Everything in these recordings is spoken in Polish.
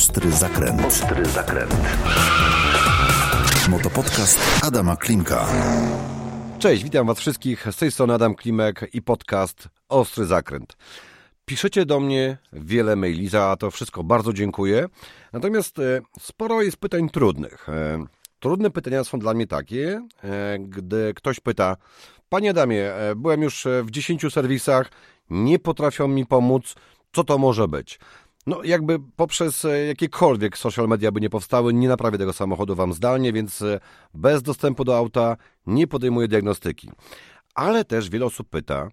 Ostry zakręt. Ostry zakręt. Motopodcast Adama Klimka. Cześć, witam Was wszystkich. Z tej strony Adam Klimek i podcast Ostry Zakręt. Piszecie do mnie wiele maili, za to wszystko bardzo dziękuję. Natomiast e, sporo jest pytań trudnych. E, trudne pytania są dla mnie takie, e, gdy ktoś pyta, Panie Adamie, byłem już w 10 serwisach, nie potrafią mi pomóc, co to może być? No, jakby poprzez jakiekolwiek social media by nie powstały, nie naprawię tego samochodu Wam zdalnie, więc bez dostępu do auta nie podejmuję diagnostyki. Ale też wiele osób pyta,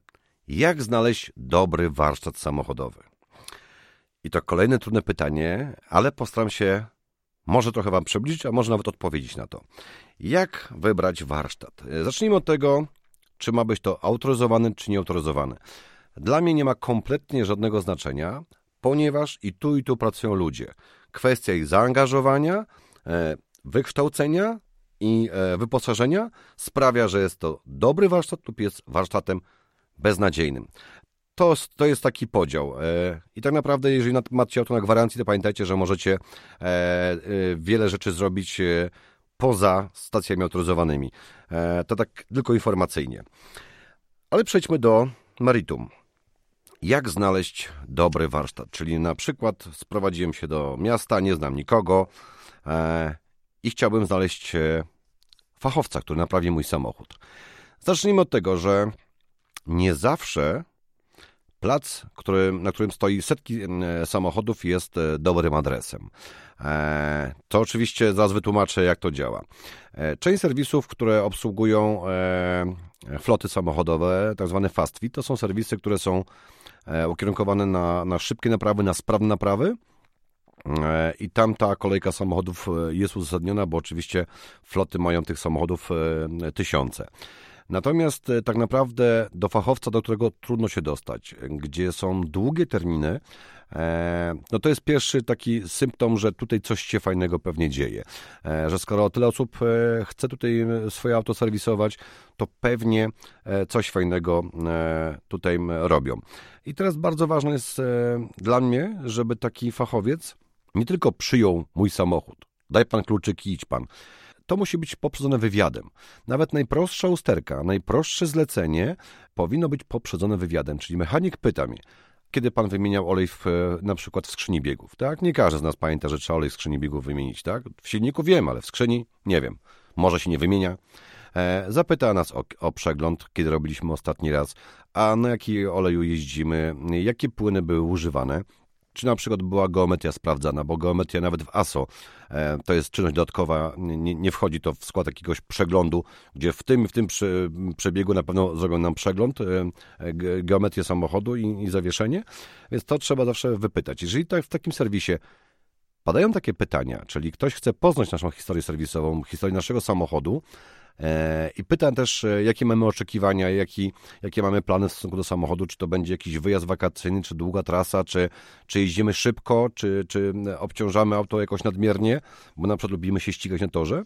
jak znaleźć dobry warsztat samochodowy? I to kolejne trudne pytanie, ale postaram się może trochę Wam przybliżyć, a może nawet odpowiedzieć na to. Jak wybrać warsztat? Zacznijmy od tego, czy ma być to autoryzowany, czy nieautoryzowany. Dla mnie nie ma kompletnie żadnego znaczenia, ponieważ i tu, i tu pracują ludzie. Kwestia ich zaangażowania, e, wykształcenia i e, wyposażenia sprawia, że jest to dobry warsztat lub jest warsztatem beznadziejnym. To, to jest taki podział. E, I tak naprawdę, jeżeli macie auto na gwarancji, to pamiętajcie, że możecie wiele rzeczy zrobić poza stacjami autoryzowanymi. To tak tylko informacyjnie. Ale przejdźmy do meritum. Jak znaleźć dobry warsztat? Czyli na przykład sprowadziłem się do miasta, nie znam nikogo i chciałbym znaleźć fachowca, który naprawi mój samochód. Zacznijmy od tego, że nie zawsze plac, który, na którym stoi setki samochodów, jest e, dobrym adresem. E, to oczywiście zaraz wytłumaczę, jak to działa. E, część serwisów, które obsługują floty samochodowe, tak zwane fast feed, to są serwisy, które są ukierunkowane na, na szybkie naprawy, na sprawne naprawy. I tam ta kolejka samochodów jest uzasadniona, bo oczywiście floty mają tych samochodów tysiące. Natomiast e, tak naprawdę do fachowca, do którego trudno się dostać, gdzie są długie terminy, e, no to jest pierwszy taki symptom, że tutaj coś się fajnego pewnie dzieje. E, że skoro tyle osób chce tutaj swoje auto serwisować, to pewnie coś fajnego tutaj robią. I teraz bardzo ważne jest dla mnie, żeby taki fachowiec nie tylko przyjął mój samochód, daj pan kluczyki, idź pan, to musi być poprzedzone wywiadem. Nawet najprostsza usterka, najprostsze zlecenie powinno być poprzedzone wywiadem, czyli mechanik pyta mnie, kiedy pan wymieniał olej w, na przykład w skrzyni biegów, tak? Nie każdy z nas pamięta, że trzeba olej w skrzyni biegów wymienić, tak? W silniku wiem, ale w skrzyni nie wiem. Może się nie wymienia. E, zapyta nas o, o, przegląd, kiedy robiliśmy ostatni raz, a na jaki oleju jeździmy, jakie płyny były używane czy na przykład była geometria sprawdzana, bo geometria nawet w ASO e, to jest czynność dodatkowa, nie, nie, wchodzi to w skład jakiegoś przeglądu, gdzie w tym w tym przebiegu na pewno zrobią nam przegląd, e, geometrię samochodu i, i zawieszenie, więc to trzeba zawsze wypytać. Jeżeli tak w takim serwisie padają takie pytania, czyli ktoś chce poznać naszą historię serwisową, historię naszego samochodu, E, I pytam też, e, jakie mamy oczekiwania, jaki, jakie mamy plany w stosunku do samochodu, czy to będzie jakiś wyjazd wakacyjny, czy długa trasa, czy, czy jeździmy szybko, czy, czy obciążamy auto jakoś nadmiernie, bo na przykład lubimy się ścigać na torze.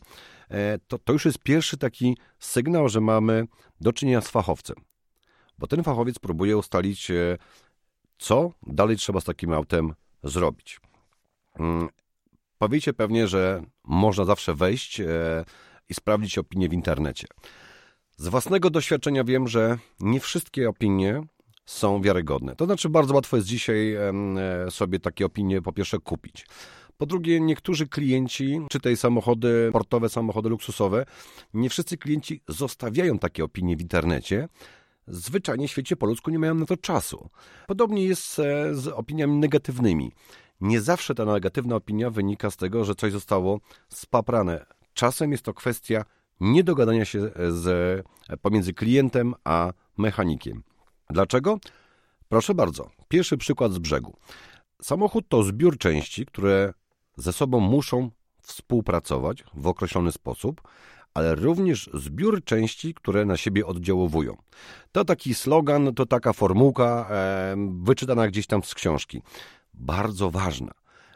E, to, to już jest pierwszy taki sygnał, że mamy do czynienia z fachowcem. Bo ten fachowiec próbuje ustalić, co dalej trzeba z takim autem zrobić. Mm, powiecie pewnie, że można zawsze wejść i sprawdzić opinie w internecie. Z własnego doświadczenia wiem, że nie wszystkie opinie są wiarygodne. To znaczy, bardzo łatwo jest dzisiaj e, sobie takie opinie po pierwsze kupić. Po drugie, niektórzy klienci, czy tej samochody portowe, samochody luksusowe, nie wszyscy klienci zostawiają takie opinie w internecie. Zwyczajnie w świecie po ludzku nie mają na to czasu. Podobnie jest e, z opiniami negatywnymi. Nie zawsze ta negatywna opinia wynika z tego, że coś zostało spaprane Czasem jest to kwestia niedogadania się z, pomiędzy klientem a mechanikiem. Dlaczego? Proszę bardzo. Pierwszy przykład z brzegu. Samochód to zbiór części, które ze sobą muszą współpracować w określony sposób, ale również zbiór części, które na siebie oddziałowują. To taki slogan, to taka formułka e, wyczytana gdzieś tam z książki. Bardzo ważna,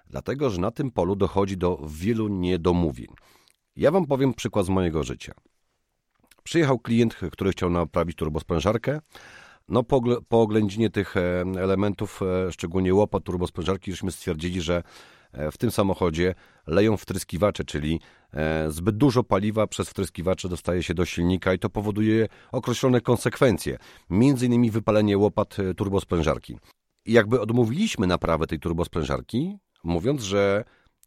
dlatego że na tym polu dochodzi do wielu niedomówień. Ja wam powiem przykład z mojego życia. Przyjechał klient, który chciał naprawić turbosprężarkę. No po, po oględzinie tych e, elementów, e, szczególnie łopa turbosprężarki, żeśmy stwierdzili, że w tym samochodzie leją wtryskiwacze, czyli zbyt dużo paliwa przez wtryskiwacze dostaje się do silnika i to powoduje określone konsekwencje, między innymi wypalenie łopat turbosprężarki. I jakby odmówiliśmy naprawę tej turbosprężarki, mówiąc, że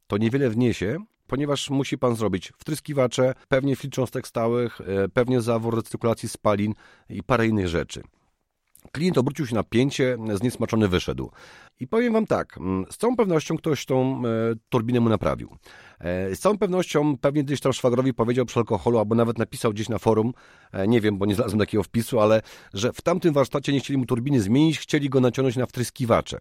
to niewiele wniesie, ponieważ musi pan zrobić wtryskiwacze, pewnie filtr cząstek stałych, e, pewnie zawór recyrkulacji spalin i parę innych rzeczy. Klient obrócił się na pięcie, zniesmaczony wyszedł. I powiem wam tak, z całą pewnością ktoś tą e, turbinę mu naprawił. E, z całą pewnością pewnie gdzieś tam szwagrowi powiedział przy alkoholu, albo nawet napisał gdzieś na forum, nie wiem, bo nie znalazłem takiego wpisu, ale że w tamtym warsztacie nie chcieli mu turbiny zmienić, chcieli go naciągnąć na wtryskiwacze.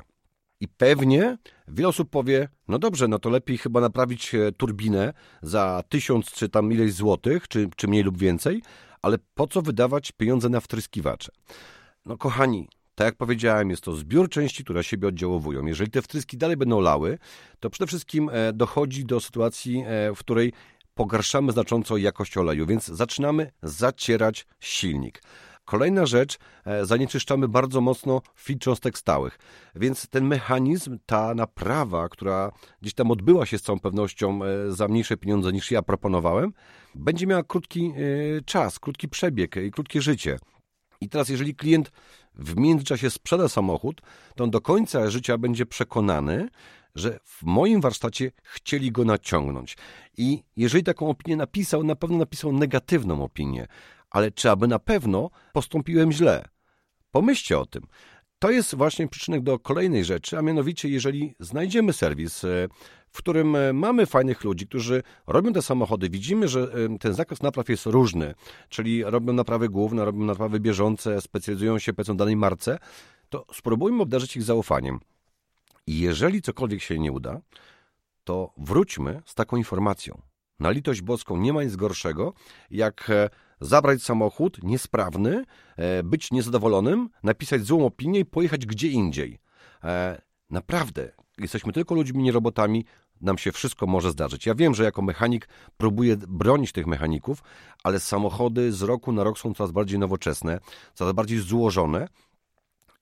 I pewnie wiele osób powie, no dobrze, no to lepiej chyba naprawić e, turbinę za tysiąc czy tam ileś złotych, czy, czy mniej lub więcej, ale po co wydawać pieniądze na wtryskiwacze? No kochani, tak jak powiedziałem, jest to zbiór części, które siebie oddziałowują. Jeżeli te wtryski dalej będą lały, to przede wszystkim e, dochodzi do sytuacji, e, w której pogarszamy znacząco jakość oleju, więc zaczynamy zacierać silnik. Kolejna rzecz, e, zanieczyszczamy bardzo mocno filtr cząstek stałych, więc ten mechanizm, ta naprawa, która gdzieś tam odbyła się z całą pewnością e, za mniejsze pieniądze niż ja proponowałem, będzie miała krótki e, czas, krótki przebieg i krótkie życie. I teraz, jeżeli klient w międzyczasie sprzeda samochód, to on do końca życia będzie przekonany, że w moim warsztacie chcieli go naciągnąć. I jeżeli taką opinię napisał, na pewno napisał negatywną opinię ale czy aby na pewno postąpiłem źle? Pomyślcie o tym. To jest właśnie przyczynek do kolejnej rzeczy, a mianowicie jeżeli znajdziemy serwis, e, w którym e, mamy fajnych ludzi, którzy robią te samochody, widzimy, że e, ten zakres napraw jest różny, czyli robią naprawy główne, robią naprawy bieżące, specjalizują się w danej marce, to spróbujmy obdarzyć ich zaufaniem. I jeżeli cokolwiek się nie uda, to wróćmy z taką informacją. Na litość boską nie ma nic gorszego, jak zabrać samochód niesprawny, e, być niezadowolonym, napisać złą opinię i pojechać gdzie indziej. E, naprawdę, jesteśmy tylko ludźmi, nie robotami, nam się wszystko może zdarzyć. Ja wiem, że jako mechanik próbuję bronić tych mechaników, ale samochody z roku na rok są coraz bardziej nowoczesne, coraz bardziej złożone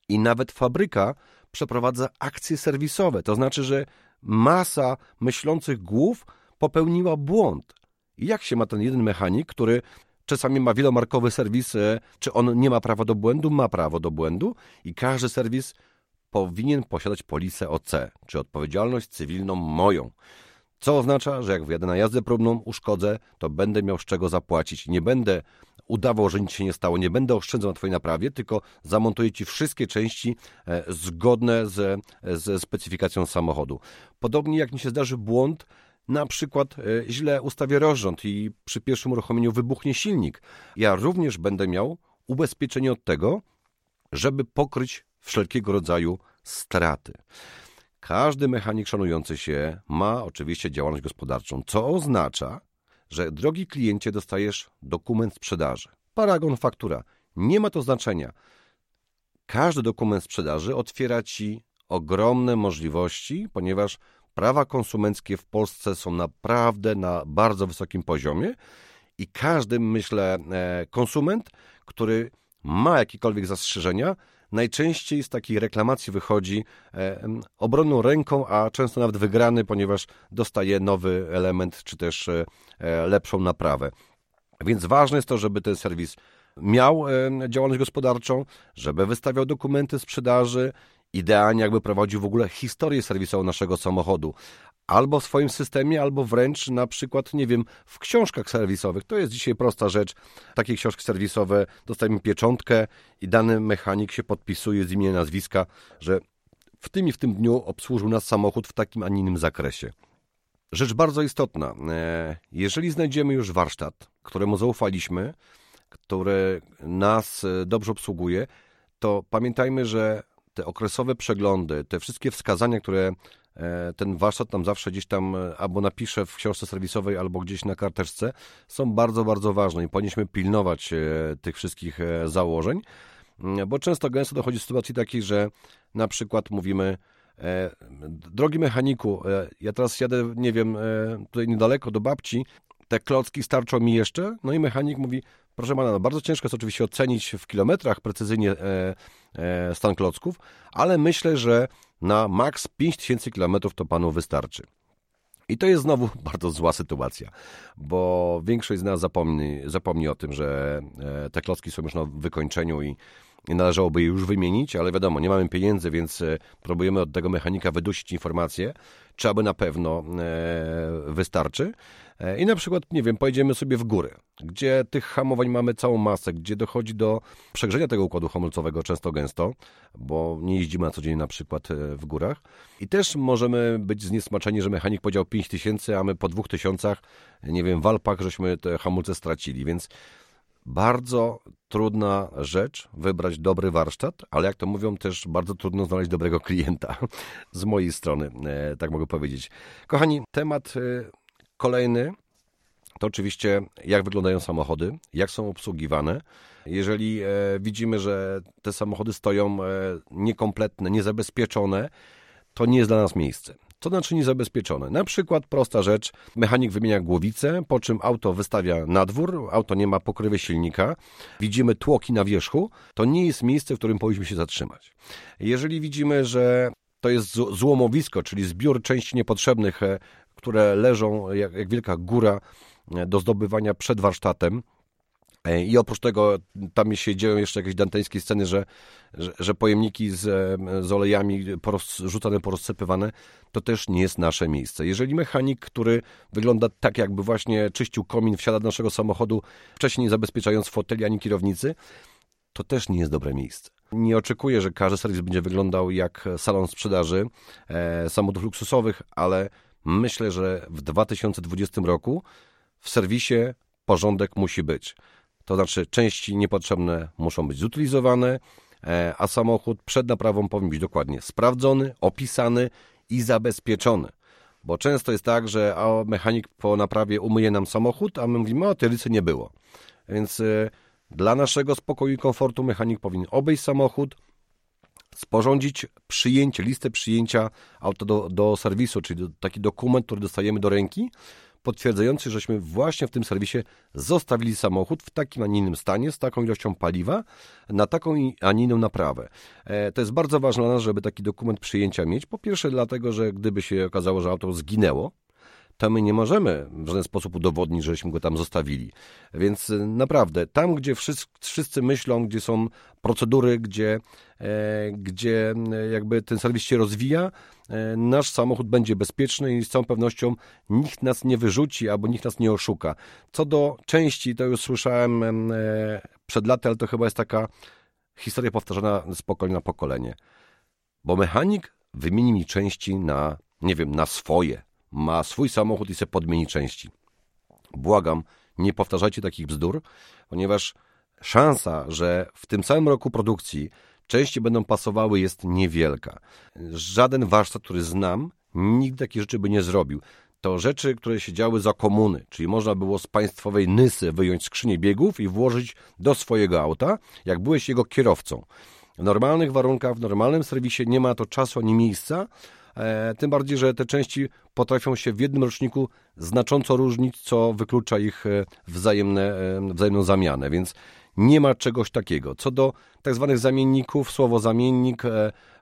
i nawet fabryka przeprowadza akcje serwisowe. To znaczy, że masa myślących głów popełniła błąd. I jak się ma ten jeden mechanik, który czasami ma wielomarkowy serwis, czy on nie ma prawa do błędu? Ma prawo do błędu i każdy serwis powinien posiadać polisę OC, czy odpowiedzialność cywilną moją. Co oznacza, że jak wjadę na jazdę próbną, uszkodzę, to będę miał z czego zapłacić. Nie będę udawał, że nic się nie stało, nie będę oszczędzał na Twojej naprawie, tylko zamontuję Ci wszystkie części e, zgodne ze, ze specyfikacją samochodu. Podobnie jak mi się zdarzy błąd, na przykład e, źle ustawię rozrząd i przy pierwszym uruchomieniu wybuchnie silnik. Ja również będę miał ubezpieczenie od tego, żeby pokryć wszelkiego rodzaju straty. Każdy mechanik szanujący się ma oczywiście działalność gospodarczą, co oznacza, że drogi kliencie dostajesz dokument sprzedaży. Paragon faktura. Nie ma to znaczenia. Każdy dokument sprzedaży otwiera ci ogromne możliwości, ponieważ prawa konsumenckie w Polsce są naprawdę na bardzo wysokim poziomie i każdy, myślę, e, konsument, który ma jakiekolwiek zastrzeżenia, najczęściej z takiej reklamacji wychodzi e, obronną ręką, a często nawet wygrany, ponieważ dostaje nowy element czy też e, lepszą naprawę. Więc ważne jest to, żeby ten serwis miał działalność gospodarczą, żeby wystawiał dokumenty sprzedaży idealnie jakby prowadził w ogóle historię serwisową naszego samochodu. Albo w swoim systemie, albo wręcz na przykład, nie wiem, w książkach serwisowych. To jest dzisiaj prosta rzecz. Takie książki serwisowe, dostajemy pieczątkę i dany mechanik się podpisuje z imienia nazwiska, że w tym i w tym dniu obsłużył nas samochód w takim, a innym zakresie. Rzecz bardzo istotna. E, jeżeli znajdziemy już warsztat, któremu zaufaliśmy, który nas e, dobrze obsługuje, to pamiętajmy, że te okresowe przeglądy, te wszystkie wskazania, które e, ten warsztat nam zawsze gdzieś tam e, albo napisze w książce serwisowej, albo gdzieś na karteczce, są bardzo, bardzo ważne i powinniśmy pilnować e, tych wszystkich założeń, mm, bo często gęsto dochodzi do sytuacji takiej, że na przykład mówimy, drogi mechaniku, ja teraz jadę, nie wiem, tutaj niedaleko do babci, te klocki starczą mi jeszcze? No i mechanik mówi, proszę pana, no bardzo ciężko jest oczywiście ocenić w kilometrach precyzyjnie e, e, stan klocków, ale myślę, że na maks 5000 kilometrów to panu wystarczy. I to jest znowu bardzo zła sytuacja, bo większość z nas zapomni, zapomni o tym, że e, te klocki są już na wykończeniu i należałoby już wymienić, ale wiadomo, nie mamy pieniędzy, więc e, próbujemy od tego mechanika wydusić informacje, czy aby na pewno e, wystarczy. E, I na przykład, nie wiem, pojedziemy sobie w górę, gdzie tych hamowań mamy całą masę, gdzie dochodzi do przegrzenia tego układu hamulcowego często gęsto, bo nie jeździmy na co dzień na przykład w górach. I też możemy być zniesmaczeni, że mechanik powiedział 5000, a my po 2000, nie wiem, w Alpach żeśmy te hamulce stracili, więc bardzo trudna rzecz wybrać dobry warsztat, ale jak to mówią, też bardzo trudno znaleźć dobrego klienta z mojej strony, e, tak mogę powiedzieć. Kochani, temat e, kolejny to oczywiście jak wyglądają samochody, jak są obsługiwane. Jeżeli e, widzimy, że te samochody stoją niekompletne, niezabezpieczone, to nie jest dla nas miejsce. Co znaczy niezabezpieczone? Na przykład prosta rzecz, mechanik wymienia głowicę, po czym auto wystawia na dwór, auto nie ma pokrywy silnika, widzimy tłoki na wierzchu, to nie jest miejsce, w którym powinniśmy się zatrzymać. Jeżeli widzimy, że to jest złomowisko, czyli zbiór części niepotrzebnych, e, które leżą jak, jak wielka góra e, do zdobywania przed warsztatem, I oprócz tego tam się dzieją jeszcze jakieś danteńskie sceny, że, że, że pojemniki z, z olejami rzucane, porozsypywane, to też nie jest nasze miejsce. Jeżeli mechanik, który wygląda tak, jakby właśnie czyścił komin, wsiada do naszego samochodu, wcześniej nie zabezpieczając foteli ani kierownicy, to też nie jest dobre miejsce. Nie oczekuję, że każdy serwis będzie wyglądał jak salon sprzedaży e, samochodów luksusowych, ale myślę, że w 2020 roku w serwisie porządek musi być. To znaczy części niepotrzebne muszą być zutylizowane, e, a samochód przed naprawą powinien być dokładnie sprawdzony, opisany i zabezpieczony. Bo często jest tak, że a mechanik po naprawie umyje nam samochód, a my mówimy, o, tej licy nie było. Więc y, dla naszego spokoju i komfortu mechanik powinien obejść samochód, sporządzić przyjęcie, listę przyjęcia auto do, do serwisu, czyli taki dokument, który dostajemy do ręki, potwierdzający, żeśmy właśnie w tym serwisie zostawili samochód w takim, a nie innym stanie, z taką ilością paliwa, na taką, a nie inną naprawę. E, to jest bardzo ważne dla nas, żeby taki dokument przyjęcia mieć. Po pierwsze dlatego, że gdyby się okazało, że auto zginęło, to my nie możemy w żaden sposób udowodnić, żeśmy go tam zostawili. Więc y, naprawdę, tam gdzie wszyscy, wszyscy myślą, gdzie są procedury, gdzie, e, gdzie y, jakby ten serwis się rozwija, e, nasz samochód będzie bezpieczny i z całą pewnością nikt nas nie wyrzuci albo nikt nas nie oszuka. Co do części, to już słyszałem e, przed laty, ale to chyba jest taka historia powtarzana z pokolenia na pokolenie. Bo mechanik wymieni mi części na, nie wiem, na swoje, ma swój samochód i se podmieni części. Błagam, nie powtarzajcie takich bzdur, ponieważ szansa, że w tym samym roku produkcji części będą pasowały jest niewielka. Żaden warsztat, który znam, nigdy takiej rzeczy by nie zrobił. To rzeczy, które się działy za komuny, czyli można było z państwowej Nysy wyjąć skrzynię biegów i włożyć do swojego auta, jak byłeś jego kierowcą. W normalnych warunkach, w normalnym serwisie nie ma to czasu ani miejsca, tym bardziej, że te części potrafią się w jednym roczniku znacząco różnić, co wyklucza ich e, wzajemne, e, wzajemną zamianę, więc nie ma czegoś takiego. Co do tak zwanych zamienników, słowo zamiennik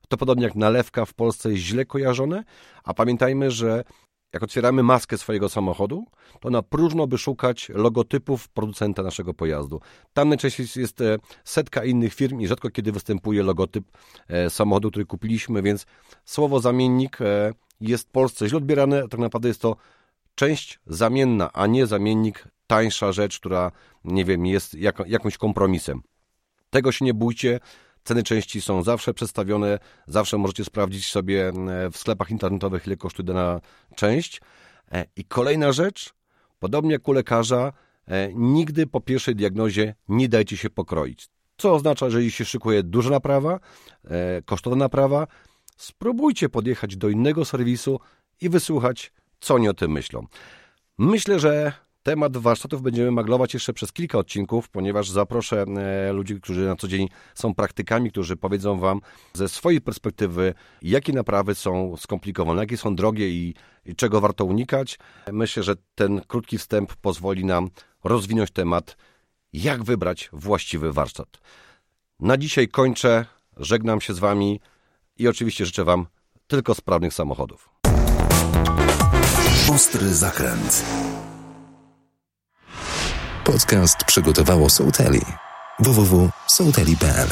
to podobnie jak nalewka w Polsce jest źle kojarzone, a pamiętajmy, że jak otwieramy maskę swojego samochodu, to na próżno by szukać logotypów producenta naszego pojazdu. Tam najczęściej jest e, setka innych firm i rzadko kiedy występuje logotyp e, samochodu, który kupiliśmy, więc słowo zamiennik e, jest w Polsce źle odbierane. Tak naprawdę jest to część zamienna, a nie zamiennik, tańsza rzecz, która, nie wiem, jest jakimś kompromisem. Tego się nie bójcie. Ceny części są zawsze przedstawione, zawsze możecie sprawdzić sobie e, w sklepach internetowych, ile kosztuje dana część. E, I kolejna rzecz, podobnie jak u lekarza, e, nigdy po pierwszej diagnozie nie dajcie się pokroić. Co oznacza, że jeśli się szykuje duża naprawa, kosztowna naprawa, spróbujcie podjechać do innego serwisu i wysłuchać, co oni o tym myślą. Myślę, że Temat warsztatów będziemy maglować jeszcze przez kilka odcinków, ponieważ zaproszę e, ludzi, którzy na co dzień są praktykami, którzy powiedzą Wam ze swojej perspektywy, jakie naprawy są skomplikowane, jakie są drogie i, i czego warto unikać. Myślę, że ten krótki wstęp pozwoli nam rozwinąć temat, jak wybrać właściwy warsztat. Na dzisiaj kończę, żegnam się z Wami i oczywiście życzę Wam tylko sprawnych samochodów. Ostry zakręt. Podcast przygotowało Sołteli. www.sołteli.pl